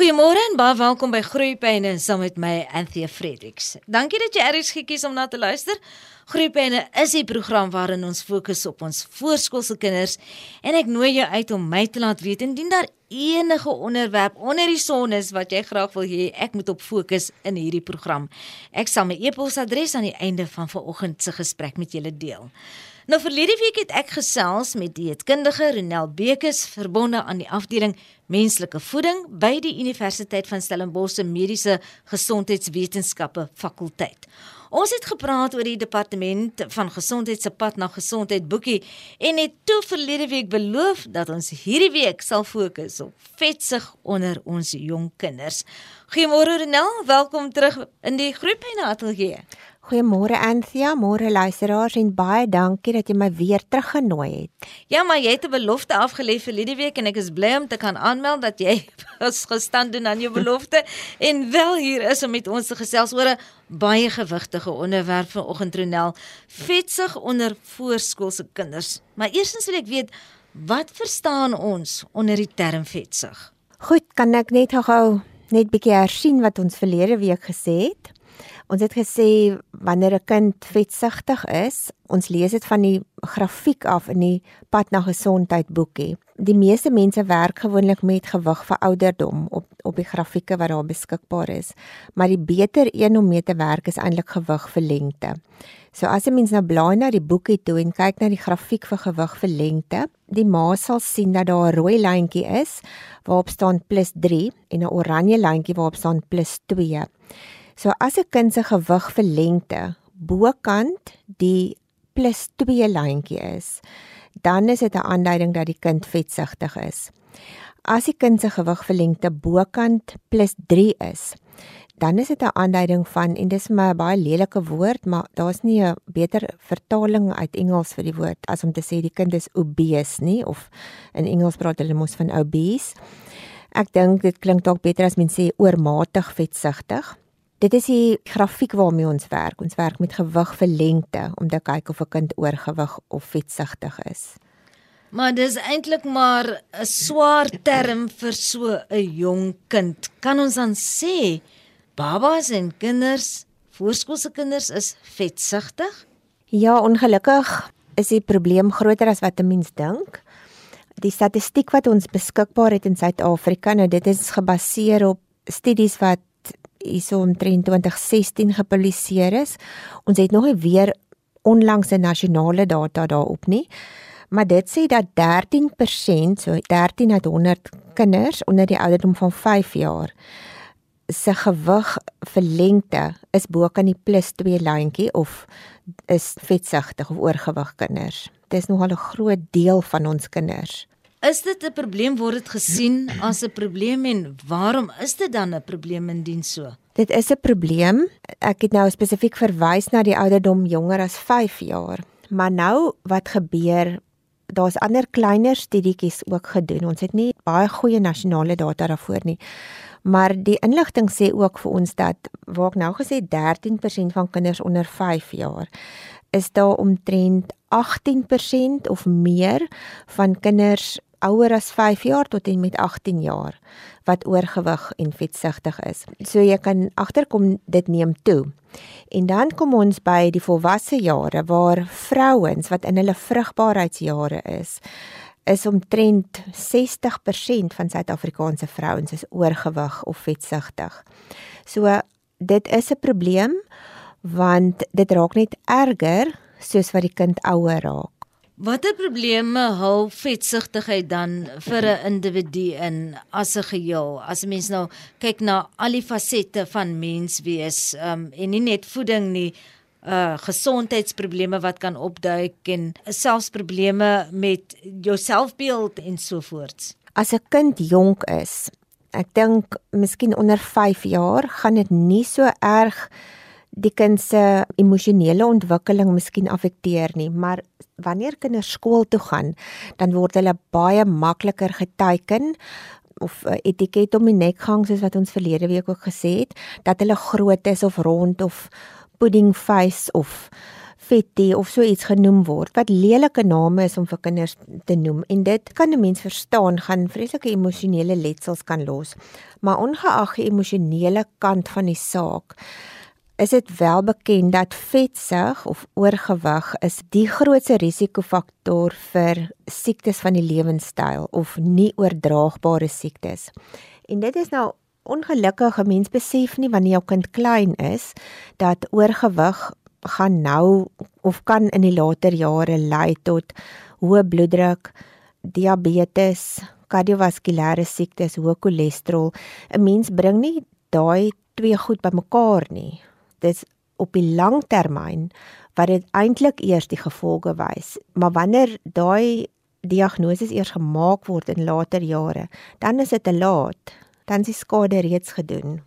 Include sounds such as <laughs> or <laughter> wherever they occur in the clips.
Goeiemôre en baie welkom by Groeipyne saam met my Anthea Fredericks. Dankie dat jy eers gekies om na te luister. Groeipyne is 'n program waarin ons fokus op ons voorskoolse kinders en ek nooi jou uit om my te laat weet indien daar enige onderwerp onder die son is wat jy graag wil hê ek moet op fokus in hierdie program. Ek sal my e-posadres aan die einde van vanoggend se gesprek met julle deel. Nou verlede week het ek gesels met dieetkundige Ronel Bekes verbonde aan die afdeling menslike voeding by die Universiteit van Stellenbosch se mediese gesondheidswetenskappe fakulteit. Ons het gepraat oor die departement van gesondheid se pad na gesondheid boekie en het toe verlede week beloof dat ons hierdie week sal fokus op vetsig onder ons jong kinders. Goeiemôre Renel, welkom terug in die groepyne ateljee. Goeiemôre Anthea, môre luisteraars en baie dankie dat jy my weer teruggenooi het. Ja, maar jy het 'n belofte afgelê vir hierdie week en ek is bly om te kan aanmeld dat jy <laughs> as gestand doen aan jou belofte <laughs> en wel hier is om met ons te gesels oor 'n baie gewigtige onderwerp vanoggend Ronel, vetsig onder voorskoolse kinders. Maar eerstens wil ek weet, wat verstaan ons onder die term vetsig? Goed, kan ek net gou net bietjie hersien wat ons verlede week gesê het? Ons het gesê wanneer 'n kind vetsigtig is, ons lees dit van die grafiek af in die pad na gesondheid boekie. Die meeste mense werk gewoonlik met gewig vir ouderdom op op die grafieke wat daar beskikbaar is. Maar die beter een om mee te werk is eintlik gewig vir lengte. So as 'n mens nou blaai na die boekie toe en kyk na die grafiek vir gewig vir lengte, die ma sal sien dat daar 'n rooi lyntjie is waarop staan +3 en 'n oranje lyntjie waarop staan +2. So as 'n kind se gewig vir lengte bokant die +2 lyntjie is, dan is dit 'n aanduiding dat die kind vetsigtig is. As die kind se gewig vir lengte bokant +3 is, dan is dit 'n aanduiding van en dis my baie lelike woord, maar daar's nie 'n beter vertaling uit Engels vir die woord as om te sê die kind is obese nie of in Engels praat hulle mos van obese. Ek dink dit klink dalk beter as mens sê oormatig vetsigtig. Dit is die grafiek waarmee ons werk. Ons werk met gewig vir lengte om te kyk of 'n kind oorgewig of vetsigtig is. Maar dis eintlik maar 'n swaar term vir so 'n jong kind. Kan ons dan sê babas en kinders, voorskoolse kinders is vetsigtig? Ja, ongelukkig is die probleem groter as wat 'n mens dink. Die statistiek wat ons beskikbaar het in Suid-Afrika, nou dit is gebaseer op studies wat hierso omtrent 2016 gepubliseer is. Ons het nog nie weer onlangs 'n nasionale data daarop nie. Maar dit sê dat 13%, so 13 uit 100 kinders onder die ouderdom van 5 jaar se gewig vir lengte is bo kan die +2 lyntjie of is vetsigtig of oorgewig kinders. Dit is nogal 'n groot deel van ons kinders. Is dit 'n probleem word dit gesien as 'n probleem en waarom is dit dan 'n probleem indien so? Dit is 'n probleem. Ek het nou spesifiek verwys na die ouderdom jonger as 5 jaar. Maar nou wat gebeur? Daar's ander kleiner studietjies ook gedoen. Ons het nie baie goeie nasionale data daarvoor nie. Maar die inligting sê ook vir ons dat waar ek nou gesê 13% van kinders onder 5 jaar is daar omtrent 18% of meer van kinders ouer as 5 jaar tot en met 18 jaar wat oorgewig en vetsigtig is. So jy kan agterkom dit neem toe. En dan kom ons by die volwasse jare waar vrouens wat in hulle vrugbaarheidsjare is, is omtrent 60% van Suid-Afrikaanse vrouens is oorgewig of vetsigtig. So dit is 'n probleem want dit raak net erger soos wat die kind ouer raak. Watter probleme hul vetsigtigheid dan vir 'n individu in as 'n geheel? As 'n mens nou kyk na al die fasette van mens wees, um, en nie net voeding nie, uh gesondheidsprobleme wat kan opduik en selfs probleme met jou selfbeeld en so voorts. As 'n kind jonk is, ek dink miskien onder 5 jaar gaan dit nie so erg die kind se emosionele ontwikkeling miskien affekteer nie, maar wanneer kinders skool toe gaan, dan word hulle baie makliker geteken of uh, etiket om die nek hang soos wat ons verlede week ook gesê het, dat hulle groot is of rond of pudding face of vetty of so iets genoem word wat lelike name is om vir kinders te noem en dit kan 'n mens verstaan gaan vreeslike emosionele letsels kan los. Maar ongeag die emosionele kant van die saak is dit wel bekend dat vetsug of oorgewig is die grootste risikofaktor vir siektes van die lewenstyl of nie oordraagbare siektes. En dit is nou ongelukkig, mens besef nie wanneer jou kind klein is dat oorgewig gaan nou of kan in die later jare lei tot hoë bloeddruk, diabetes, kardiovaskulêre siektes, hoë cholesterol. 'n Mens bring nie daai twee goed bymekaar nie dis op die lang termyn wat dit eintlik eers die gevolge wys. Maar wanneer daai diagnose eers gemaak word in later jare, dan is dit te laat. Dan is die skade reeds gedoen.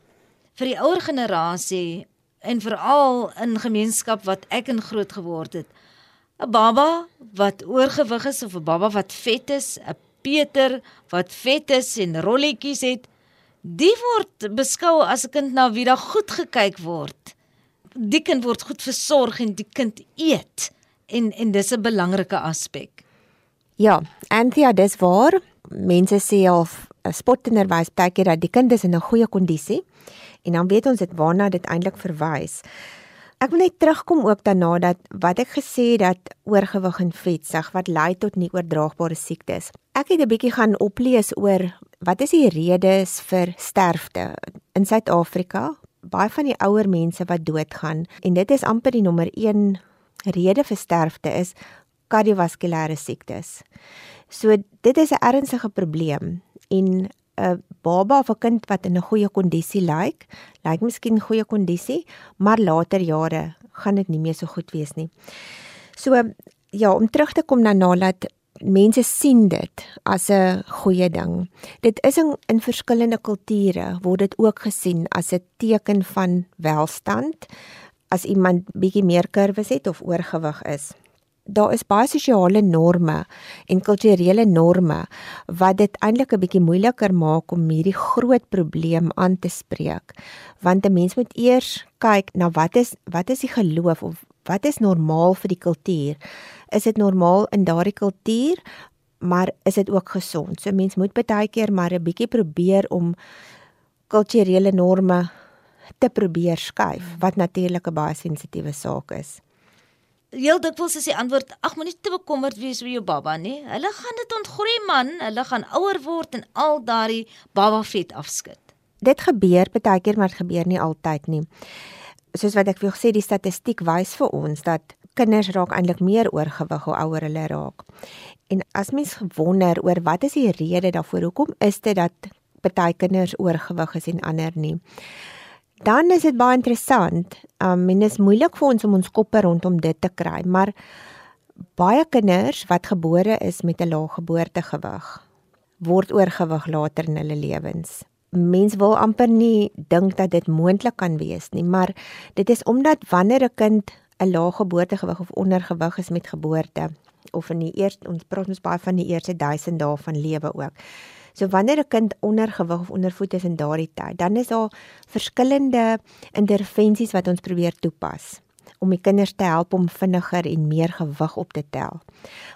Vir die ouer generasie en veral in gemeenskap wat ek in groot geword het, 'n baba wat oorgewig is of 'n baba wat vet is, 'n Peter wat vet is en rolletjies het, die word beskou as 'n kind na wie daar goed gekyk word die kind word goed versorg en die kind eet en en dis 'n belangrike aspek. Ja, Anthea, dis waar. Mense sê al spottenerwys baie keer dat die kind is in 'n goeie kondisie en dan weet ons dit waarna dit eintlik verwys. Ek wil net terugkom ook daarna dat wat ek gesê dat oorgewig en vetsug wat lei tot nie oordraagbare siektes. Ek het 'n bietjie gaan oplees oor wat is die redes vir sterfte in Suid-Afrika baie van die ouer mense wat doodgaan en dit is amper die nommer 1 rede vir sterfte is kardiovaskulêre siektes. So dit is 'n ernstige probleem en 'n baba of 'n kind wat in 'n goeie kondisie lyk, lyk miskien goeie kondisie, maar later jare gaan dit nie meer so goed wees nie. So ja, om terug te kom na nalat mense sien dit as 'n goeie ding. Dit is in, in verskillende kulture word dit ook gesien as 'n teken van welstand as iemand bietjie meer kurwes het of oorgewig is. Daar is baie sosiale norme en kulturele norme wat dit eintlik 'n bietjie moeiliker maak om hierdie groot probleem aan te spreek. Want 'n mens moet eers kyk na wat is wat is die geloof of wat is normaal vir die kultuur? Is dit normaal in daardie kultuur, maar is dit ook gesond? So mens moet baie keer maar 'n bietjie probeer om kulturele norme te probeer skuif, wat natuurlik 'n baie sensitiewe saak is. Heel dikwels is die antwoord: "Ag, moenie te bekommerd wees oor jou baba nie. Hulle gaan dit ontgroei man, hulle gaan ouer word en al daardie baba vet afskud." Dit gebeur baie keer, maar dit gebeur nie altyd nie soos wat ek vir jou gesê die statistiek wys vir ons dat kinders raak eintlik meer oorgewig hoe ouer hulle raak. En as mens wonder oor wat is die rede daarvoor? Hoekom is dit dat party kinders oorgewig is en ander nie? Dan is dit baie interessant. Um en dit is moeilik vir ons om ons koppe rondom dit te kry, maar baie kinders wat gebore is met 'n lae geboortegewig word oorgewig later in hulle lewens mens wil amper nie dink dat dit moontlik kan wees nie, maar dit is omdat wanneer 'n kind 'n lae geboortegewig of ondergewig is met geboorte of in die eerste ons praat ons baie van die eerste 1000 dae van lewe ook. So wanneer 'n kind ondergewig of ondervoed is in daardie tyd, dan is daar verskillende intervensies wat ons probeer toepas om die kinders te help om vinniger en meer gewig op te tel.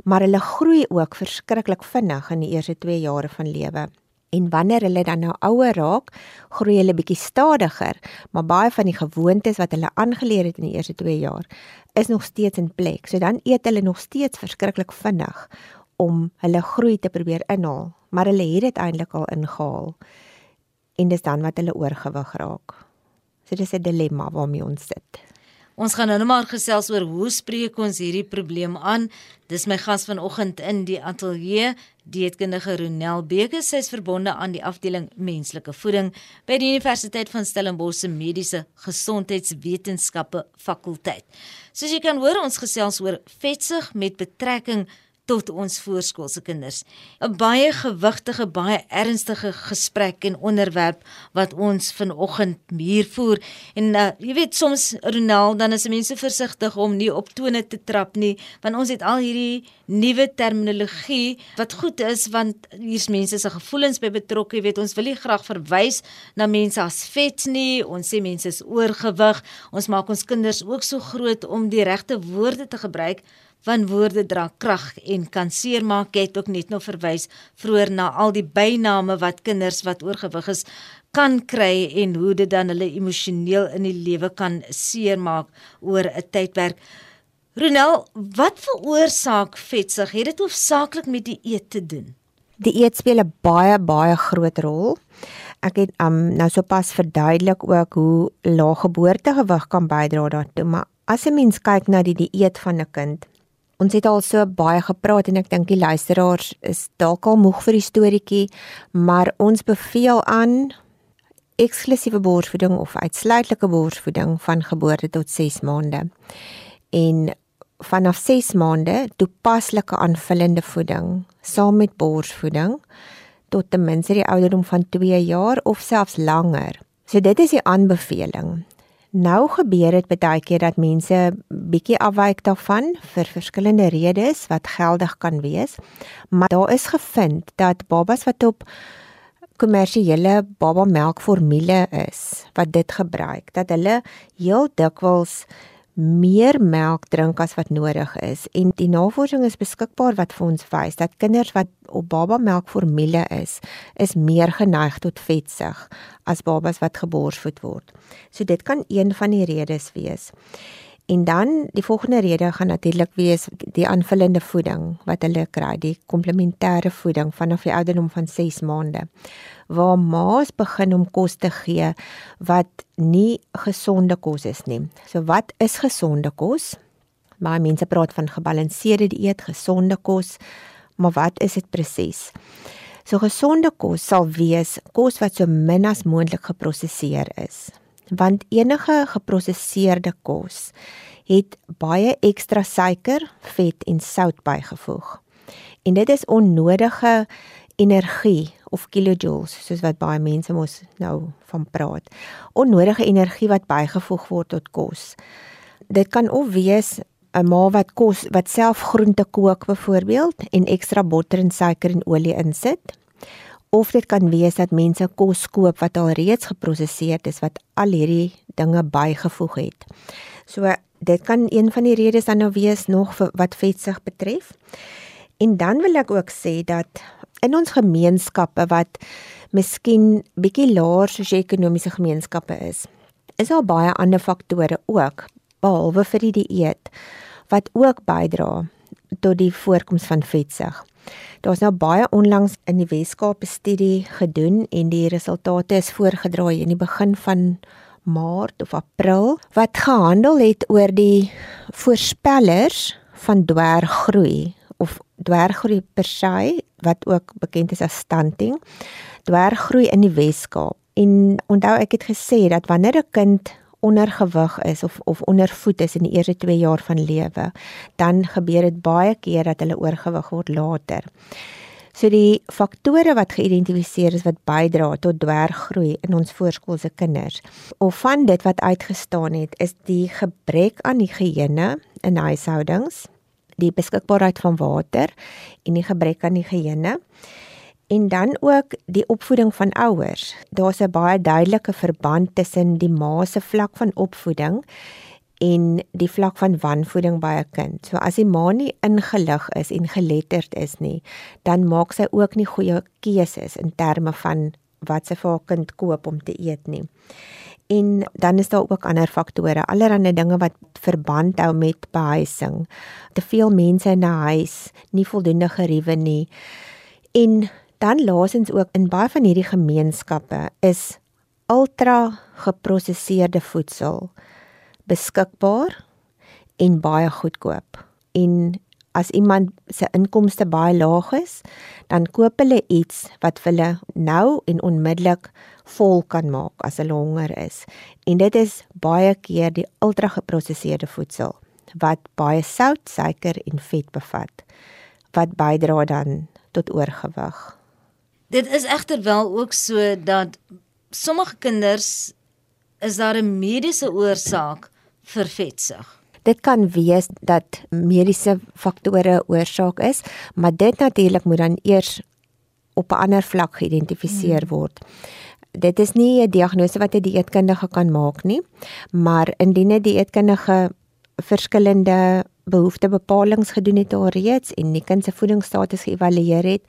Maar hulle groei ook verskriklik vinnig in die eerste 2 jare van lewe. En wanneer hulle dan nou ouer raak, groei hulle bietjie stadiger, maar baie van die gewoontes wat hulle aangeleer het in die eerste 2 jaar is nog steeds in plek. So dan eet hulle nog steeds verskriklik vinnig om hulle groei te probeer inhaal, maar hulle het dit eintlik al ingehaal. En dis dan wat hulle oorgewig raak. So dis 'n dilemma waarmee ons sit. Ons gaan nou maar gesels oor hoe spreek ons hierdie probleem aan. Dis my gas vanoggend in die ateljee, dieetkundige Ronel Beke, sy is verbonde aan die afdeling menslike voeding by die Universiteit van Stellenbosch se Mediese Gesondheidswetenskappe fakulteit. Soos jy kan hoor, ons gesels oor vetsug met betrekking tot ons voorskoolse kinders. 'n Baie gewigtige, baie ernstige gesprek en onderwerp wat ons vanoggend hier voer. En uh, jy weet soms Ronald, dan is mense versigtig om nie op tone te trap nie, want ons het al hierdie nuwe terminologie wat goed is want hier's mense se gevoelens by betrokke, jy weet ons wil nie graag verwys na mense as vet nie. Ons sê mense is oorgewig. Ons maak ons kinders ook so groot om die regte woorde te gebruik want woorde dra krag en kan seermaak. Ek het ook net nog verwys vroeër na al die byname wat kinders wat oorgewig is kan kry en hoe dit dan hulle emosioneel in die lewe kan seermaak oor 'n tydperk. Ronel, wat veroorsaak vetsig? Het dit hoofsaaklik met die eet te doen? Die eet speel 'n baie baie groot rol. Ek het um, nou sopas verduidelik ook hoe lae geboortegewig kan bydra daartoe, maar as 'n mens kyk na die dieet van 'n kind, Ons het al so baie gepraat en ek dink die luisteraars is dalk al moeg vir die storieetjie, maar ons beveel aan eksklusiewe borsvoeding of uitsluitlike borsvoeding van geboorte tot 6 maande. En vanaf 6 maande toepaslike aanvullende voeding saam met borsvoeding tot ten minste die ouderdom van 2 jaar of selfs langer. So dit is die aanbeveling. Nou gebeur dit baie keer dat mense bietjie afwyk daarvan vir verskillende redes wat geldig kan wees. Maar daar is gevind dat babas wat op kommersiële baba melkformule is, wat dit gebruik, dat hulle heel dikwels meer melk drink as wat nodig is en die navorsing is beskikbaar wat vir ons wys dat kinders wat op baba melkformule is, is meer geneig tot vetsug as babas wat geborsvoed word. So dit kan een van die redes wees. En dan die volgende rede gaan natuurlik wees die aanvullende voeding wat hulle kry, die komplementêre voeding vanaf die ouderdom van 6 maande. Waar ma's begin om kos te gee wat nie gesonde kos is nie. So wat is gesonde kos? Baie mense praat van gebalanseerde dieet, gesonde kos, maar wat is dit presies? So gesonde kos sal wees kos wat so min as moontlik geprosesseer is want enige geprosesseerde kos het baie ekstra suiker, vet en sout bygevoeg. En dit is onnodige energie of kilojoules soos wat baie mense mos nou van praat. Onnodige energie wat bygevoeg word tot kos. Dit kan of wees 'n ma wat kos wat self groente kook byvoorbeeld en ekstra botter en suiker en olie insit of dit kan wees dat mense kos koop wat al reeds geprosesseer is wat al hierdie dinge bygevoeg het. So dit kan een van die redes dan nou wees nog vir wat vetsig betref. En dan wil ek ook sê dat in ons gemeenskappe wat miskien bietjie laer sosio-ekonomiese gemeenskappe is, is daar baie ander faktore ook behalwe vir die dieet wat ook bydra tot die voorkoms van vetsig. Daar's nou baie onlangs in die Wes-Kaap 'n studie gedoen en die resultate is voorgedra in die begin van Maart of April wat gehandel het oor die voorspellers van dwerggroei of dwerggroei per se wat ook bekend is as stunting. Dwerggroei in die Wes-Kaap. En onthou ek het gesê dat wanneer 'n kind ondergewig is of of ondervoed is in die eerste 2 jaar van lewe, dan gebeur dit baie keer dat hulle oorgewig word later. So die faktore wat geïdentifiseer is wat bydra tot dwerggroei in ons voorskoolse kinders, of van dit wat uitgestaan het, is die gebrek aan higiëne in huishoudings, die beskikbaarheid van water en die gebrek aan higiëne en dan ook die opvoeding van ouers. Daar's 'n baie duidelike verband tussen die ma se vlak van opvoeding en die vlak van wanvoeding by 'n kind. So as die ma nie ingelig is en geletterd is nie, dan maak sy ook nie goeie keuses in terme van wat sy vir haar kind koop om te eet nie. En dan is daar ook ander faktore, allerlei dinge wat verband hou met behuising. Te veel mense in 'n huis, nie voldoende geriewe nie. En Dan laasens ook in baie van hierdie gemeenskappe is ultra geprosesseerde voedsel beskikbaar en baie goedkoop. En as iemand se inkomste baie laag is, dan koop hulle iets wat hulle nou en onmiddellik vol kan maak as hulle honger is. En dit is baie keer die ultra geprosesseerde voedsel wat baie sout, suiker en vet bevat wat bydra dan tot oorgewig. Dit is egter wel ook so dat sommige kinders is daar 'n mediese oorsaak vir vetsug. Dit kan wees dat mediese faktore oorsaak is, maar dit natuurlik moet dan eers op 'n ander vlak geïdentifiseer hmm. word. Dit is nie 'n diagnose wat 'n die dieetkundige kan maak nie, maar indien 'n dieetkundige verskillende behoeftebepalings gedoen het alreeds en die kind se voedingsstatus geëvalueer het,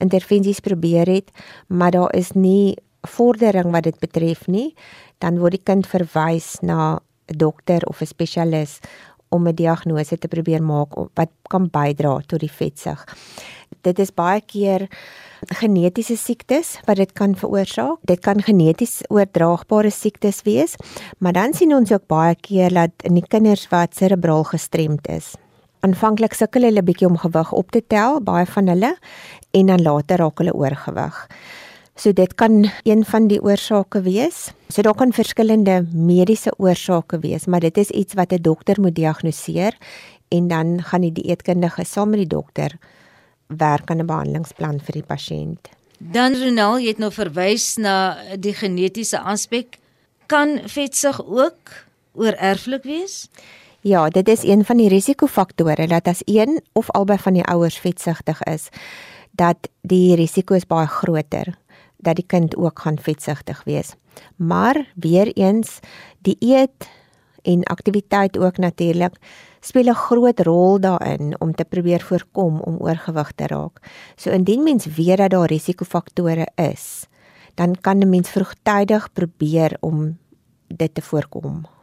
intervensies probeer het, maar daar is nie vordering wat dit betref nie, dan word die kind verwys na 'n dokter of 'n spesialis om 'n diagnose te probeer maak wat kan bydra tot die vetsug. Dit is baie keer genetiese siektes wat dit kan veroorsaak. Dit kan geneties oordraagbare siektes wees, maar dan sien ons ook baie keer dat in die kinders wat serebraal gestremd is. Aanvanklik sukkel hulle bietjie om gewig op te tel, baie van hulle, en dan later raak hulle oorgewig. So dit kan een van die oorsake wees. So daar kan verskillende mediese oorsake wees, maar dit is iets wat 'n dokter moet diagnoseer en dan gaan die dieetkundige saam met die dokter werk aan 'n behandelingsplan vir die pasiënt. Dan Ronel, jy het nou verwys na die genetiese aspek. Kan vetsug ook oorerflik wees? Ja, dit is een van die risikofaktore dat as een of albei van die ouers vetsugtig is, dat die risiko is baie groter dat die kind ook gaan vetsugtig wees. Maar weer eens die eet en aktiwiteit ook natuurlik speel 'n groot rol daarin om te probeer voorkom om oorgewig te raak. So indien mens weet dat daar risikofaktore is, dan kan 'n mens vroegtydig probeer om dit te voorkom.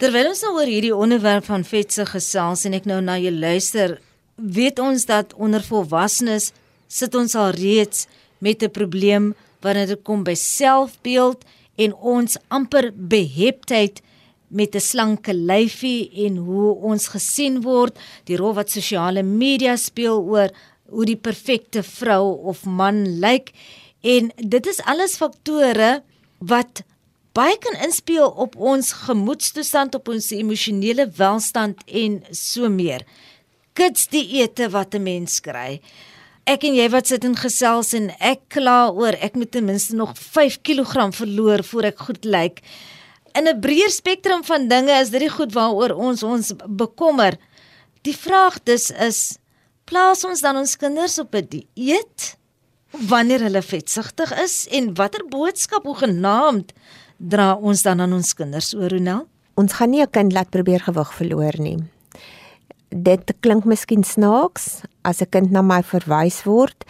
Terwyl ons nou oor hierdie onderwerp van vetsug gesels en ek nou na jou luister, weet ons dat onder volwassenes sit ons al reeds met 'n probleem wanneer dit kom by selfbeeld en ons amper beheptheid met 'n slanke lyfie en hoe ons gesien word, die rol wat sosiale media speel oor hoe die perfekte vrou of man lyk. En dit is alles faktore wat baie kan inspel op ons gemoedstoestand, op ons emosionele welstand en so meer. Kits die ete wat 'n mens kry ek en jy wat sit en gesels en ek kla oor ek moet ten minste nog 5 kg verloor voor ek goed lyk. In 'n breër spektrum van dinge is dit die goed waaroor ons ons bekommer. Die vraag dus is plaas ons dan ons kinders op 'n dieet wanneer hulle vetsugtig is en watter boodskap hoegenaamd dra ons dan aan ons kinders oor Ronel? Ons gaan nie 'n kind laat probeer gewig verloor nie. Dit klink miskien snaaks as 'n kind na my verwys word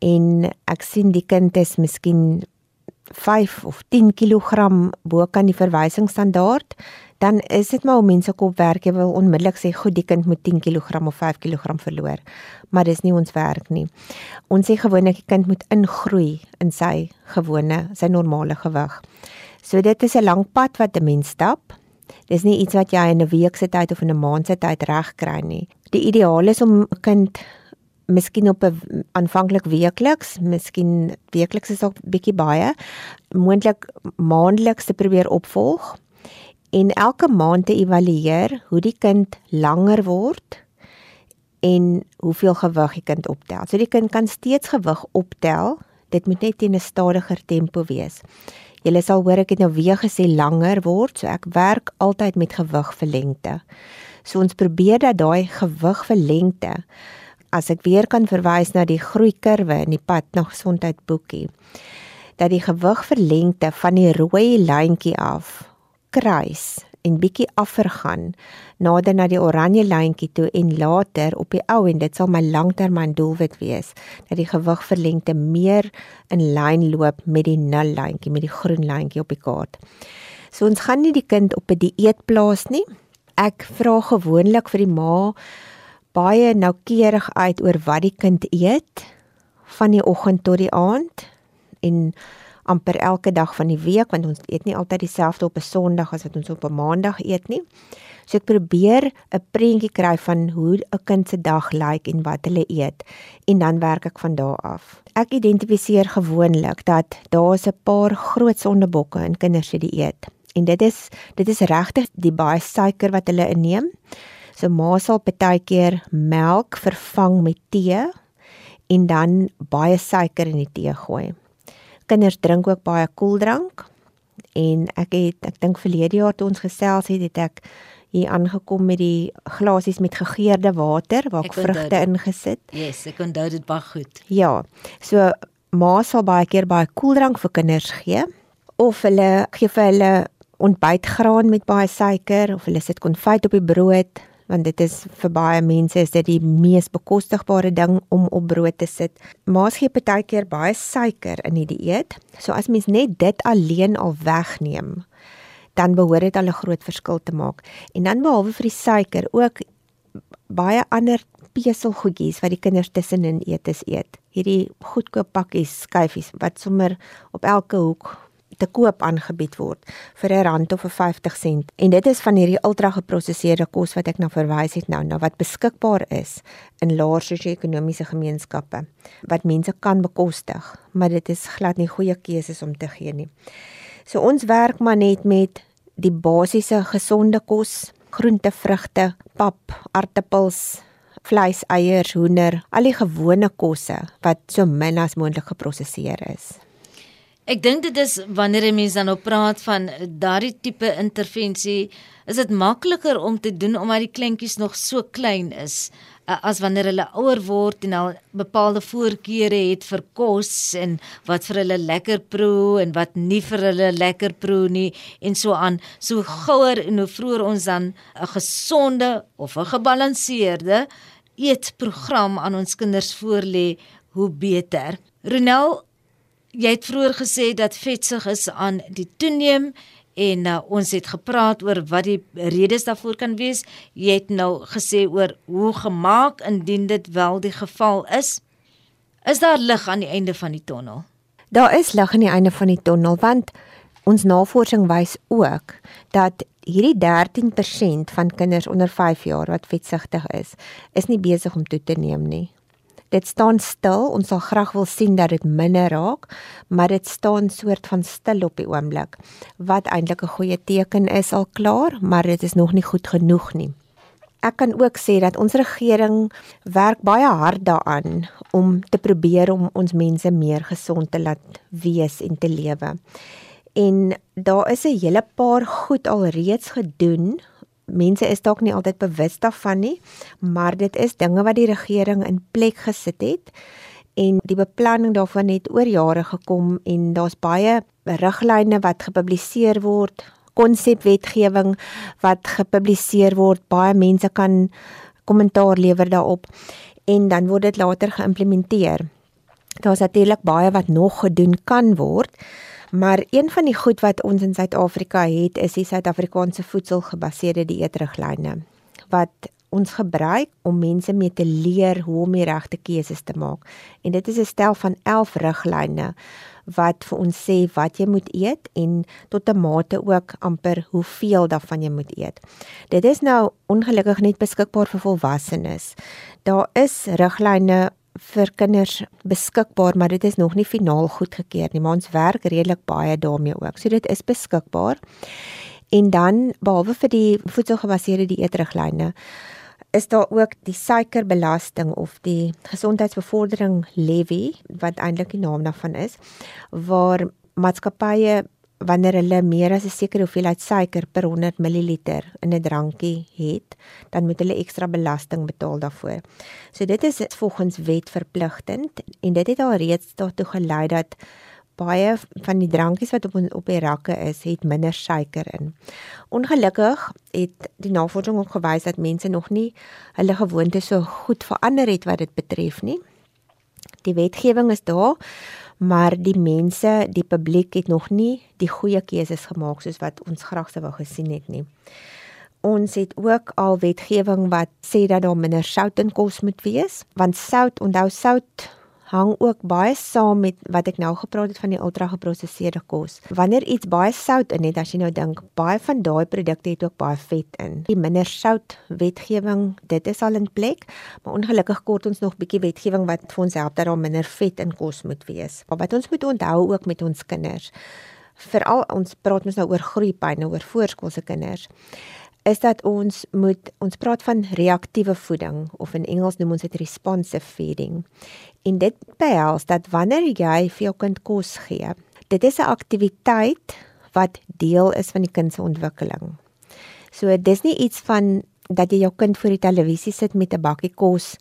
en ek sien die kind is miskien 5 of 10 kg bo kan die verwysingsstandaard dan is dit maar om mense kop werk. Jy wil onmiddellik sê goed die kind moet 10 kg of 5 kg verloor. Maar dis nie ons werk nie. Ons sê gewoonlik die kind moet ingroei in sy gewone sy normale gewig so dit is 'n lang pad wat 'n mens stap Dis nie iets wat jy in 'n week se tyd of in 'n maand se tyd regkry nie. Die ideaal is om 'n kind miskien op 'n aanvanklik weekliks, miskien weekliks is ook bietjie baie, moontlik maandeliks te probeer opvolg en elke maand te evalueer hoe die kind langer word en hoeveel gewig die kind optel. So die kind kan steeds gewig optel. Dit moet net in 'n stadiger tempo wees. Julle sal hoor ek het nou weer gesê langer word, so ek werk altyd met gewig vir lengte. So ons probeer dat daai gewig vir lengte as ek weer kan verwys na die groeikurwe in die pad na gesondheid boekie dat die gewig vir lengte van die rooi lyntjie af kruis en bietjie afvergaan nader na die oranje lyntjie toe en later op die ou en dit sal my langtermyn doelwit wees dat die gewig verlengte meer in lyn loop met die nul lyntjie met die groen lyntjie op die kaart. So ons gaan nie die kind op 'n die dieet plaas nie. Ek vra gewoonlik vir die ma baie noukeurig uit oor wat die kind eet van die oggend tot die aand en amper elke dag van die week want ons eet nie altyd dieselfde op 'n Sondag as wat ons op 'n Maandag eet nie. So ek probeer 'n prentjie kry van hoe 'n kind se dag lyk en wat hulle eet en dan werk ek van daar af. Ek identifiseer gewoonlik dat daar 'n paar groot sondebokke in kinders se dieet. En dit is dit is regtig die baie suiker wat hulle inneem. So ma sal baie keer melk vervang met tee en dan baie suiker in die tee gooi. Kinders drink ook baie koeldrank en ek het ek dink verlede jaar toe ons gesels het, het ek hier aangekom met die glasies met gegeurde water waar ek, ek vrugte ingesit. Yes, ek onthou dit baie goed. Ja. So ma sal baie keer baie koeldrank vir kinders gee of hulle gee vir hulle ontbytgraan met baie suiker of hulle sit konfyt op die brood want dit is vir baie mense is dit die mees bekostigbare ding om op brood te sit. Maas gee partykeer baie suiker in die dieet. So as mens net dit alleen al wegneem, dan behoort dit al 'n groot verskil te maak. En dan behalwe vir die suiker ook baie ander peselgoedjies wat die kinders tussenin eet is eet. Hierdie goedkoop pakkies skyfies wat sommer op elke hoek te koop aangebied word vir 'n rand of 'n 50 sent. En dit is van hierdie ultra geproseserde kos wat ek nou verwys het nou, nou wat beskikbaar is in laer sosio-ekonomiese gemeenskappe wat mense kan bekostig, maar dit is glad nie goeie keuses om te gee nie. So ons werk maar net met die basiese gesonde kos, groente, vrugte, pap, aartappels, vleis, eiers, hoender, al die gewone kosse wat so min as moontlik geprosesseer is. Ek dink dit is wanneer 'n mens dan op praat van daardie tipe intervensie, is dit makliker om te doen omdat die kleintjies nog so klein is as wanneer hulle ouer word en al bepaalde voorkeure het vir kos en wat vir hulle lekker proe en wat nie vir hulle lekker proe nie en so aan. So gouer en hoe vroeër ons dan 'n gesonde of 'n gebalanseerde eetprogram aan ons kinders voorlê, hoe beter. Ronel jy het vroeër gesê dat vetsig is aan die toeneem en uh, ons het gepraat oor wat die redes daarvoor kan wees. Jy het nou gesê oor hoe gemaak indien dit wel die geval is. Is daar lig aan die einde van die tonnel? Daar is lig aan die einde van die tonnel want ons navorsing wys ook dat hierdie 13% van kinders onder 5 jaar wat vetsigtig is, is nie besig om toe te neem nie dit staan stil. Ons sal graag wil sien dat dit minder raak, maar dit staan soort van stil op die oomblik. Wat eintlik 'n goeie teken is al klaar, maar dit is nog nie goed genoeg nie. Ek kan ook sê dat ons regering werk baie hard daaraan om te probeer om ons mense meer gesond te laat wees en te lewe. En daar is 'n hele paar goed alreeds gedoen mense is dalk nie altyd bewus daarvan nie, maar dit is dinge wat die regering in plek gesit het en die beplanning daarvan het oor jare gekom en daar's baie riglyne wat gepubliseer word, konsepwetgewing wat gepubliseer word, baie mense kan kommentaar lewer daarop en dan word dit later geïmplementeer. Daar's natuurlik baie wat nog gedoen kan word. Maar een van die goed wat ons in Suid-Afrika het, is die Suid-Afrikaanse voedselgebaseerde dieetriglyne wat ons gebruik om mense mee te leer hoe om die regte keuses te maak. En dit is 'n stel van 11 riglyne wat vir ons sê wat jy moet eet en tot 'n mate ook amper hoeveel daarvan jy moet eet. Dit is nou ongelukkig net beskikbaar vir volwassenes. Daar is riglyne vir kinders beskikbaar, maar dit is nog nie finaal goedgekeur nie, maar ons werk redelik baie daarmee ook. So dit is beskikbaar. En dan behalwe vir die voedselgebaseerde dieetriglyne is daar ook die suikerbelasting of die gesondheidsbevordering levy wat eintlik die naam daarvan is waar maatskappye wanneer hulle meer as 'n sekere hoeveelheid suiker per 100 ml in 'n drankie het, dan moet hulle ekstra belasting betaal daarvoor. So dit is volgens wet verpligtend en dit het al reeds daartoe gelei dat baie van die drankies wat op op die rakke is, het minder suiker in. Ongelukkig het die navorsing ook gewys dat mense nog nie hulle gewoontes so goed verander het wat dit betref nie. Die wetgewing is daar, maar die mense, die publiek het nog nie die goeie keuses gemaak soos wat ons graag sou wou gesien het nie. Ons het ook al wetgewing wat sê dat daar minder sout in kos moet wees, want sout, onthou sout hang ook baie saam met wat ek nou gepraat het van die ultra geproseserde kos. Wanneer iets baie sout in het, as jy nou dink, baie van daai produkte het ook baie vet in. Die minder sout wetgewing, dit is al in plek, maar ongelukkig kort ons nog bietjie wetgewing wat vir ons help dat daar minder vet in kos moet wees. Maar wat ons moet onthou ook met ons kinders, veral ons praat mos nou oor groeipyn, oor voorskoolse kinders is dat ons moet ons praat van reaktiewe voeding of in Engels noem ons dit responsive feeding. En dit behels dat wanneer jy vir jou kind kos gee, dit is 'n aktiwiteit wat deel is van die kind se ontwikkeling. So dis nie iets van dat jy jou kind voor die televisie sit met 'n bakkie kos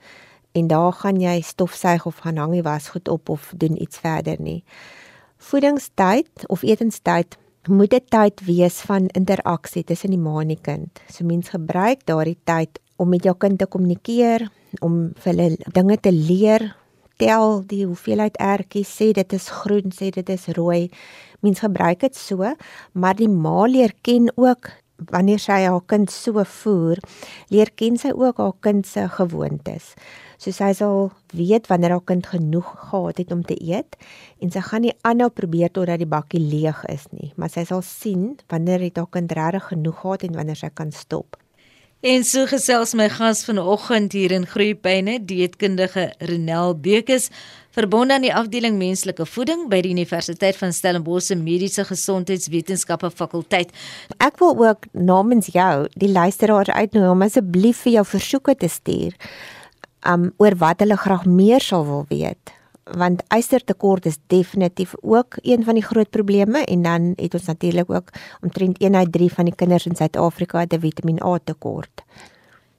en daar gaan jy stofsuig of gaan hang die wasgoed op of doen iets verder nie. Voedingstyd of etenstyd moet 'n tyd wees van interaksie tussen die ma en die kind. So mens gebruik daardie tyd om met jou kind te kommunikeer, om vir hulle dinge te leer, tel die hoeveelheid ertjies, sê dit is groen, sê dit is rooi. Mens gebruik dit so, maar die ma leer ken ook wanneer sy haar kind so voer, leer ken sy ook haar kind se gewoontes. So sy sal weet wanneer haar kind genoeg gehad het om te eet en sy gaan nie aanhou probeer totdat die bakkie leeg is nie, maar sy sal sien wanneer het haar kind regtig genoeg gehad en wanneer sy kan stop. En so gesels my gas vanoggend hier in Groepyne, dieetkundige Renel Bekes, verbonde aan die afdeling menslike voeding by die Universiteit van Stellenbosch se Mediese Gesondheidswetenskappe fakulteit. Ek wil ook namens jou die luisteraars uitnooi om asseblief vir jou versoeke te stuur um oor wat hulle graag meer sal wil weet want ystertekort is definitief ook een van die groot probleme en dan het ons natuurlik ook omtrent 1 uit 3 van die kinders in Suid-Afrika het 'n Vitamiin A tekort.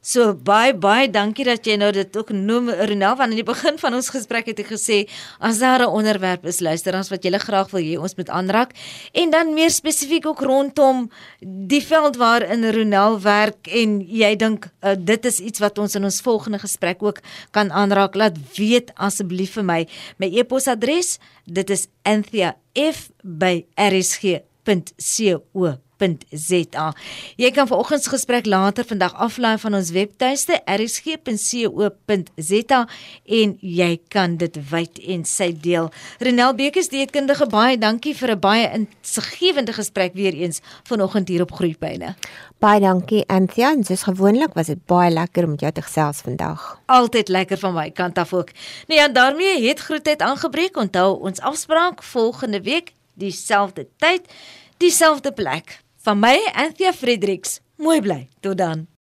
So baie baie dankie dat jy nou dit ook noem Ronel want in die begin van ons gesprek het ek gesê as daar 'n onderwerp is luisterers wat jy graag wil hê ons moet aanraak. En dan meer spesifiek ook rondom die veld waarin Ronel werk en jy dink uh, dit is iets wat ons in ons volgende gesprek ook kan aanraak. Laat weet asseblief vir my. My e-posadres dit is anthea@rsg.co rsg.za. Jy kan vanoggend se gesprek later vandag aflaai van ons webtuiste rsg.co.za en jy kan dit wyd en sy deel. Renel Bekes dieetkundige baie dankie vir 'n baie insiggewende gesprek weer eens vanoggend hier op Groepyne. Baie dankie Anthea, en soos gewoonlik was dit baie lekker om met jou te gesels vandag. Altyd lekker van my kant af ook. Nou ja, daarmee het groetheid aangebreek. Onthou ons afspraak volgende week dieselfde tyd, dieselfde plek. Van my Anthea Fredericks. Mooi bly. Tot dan.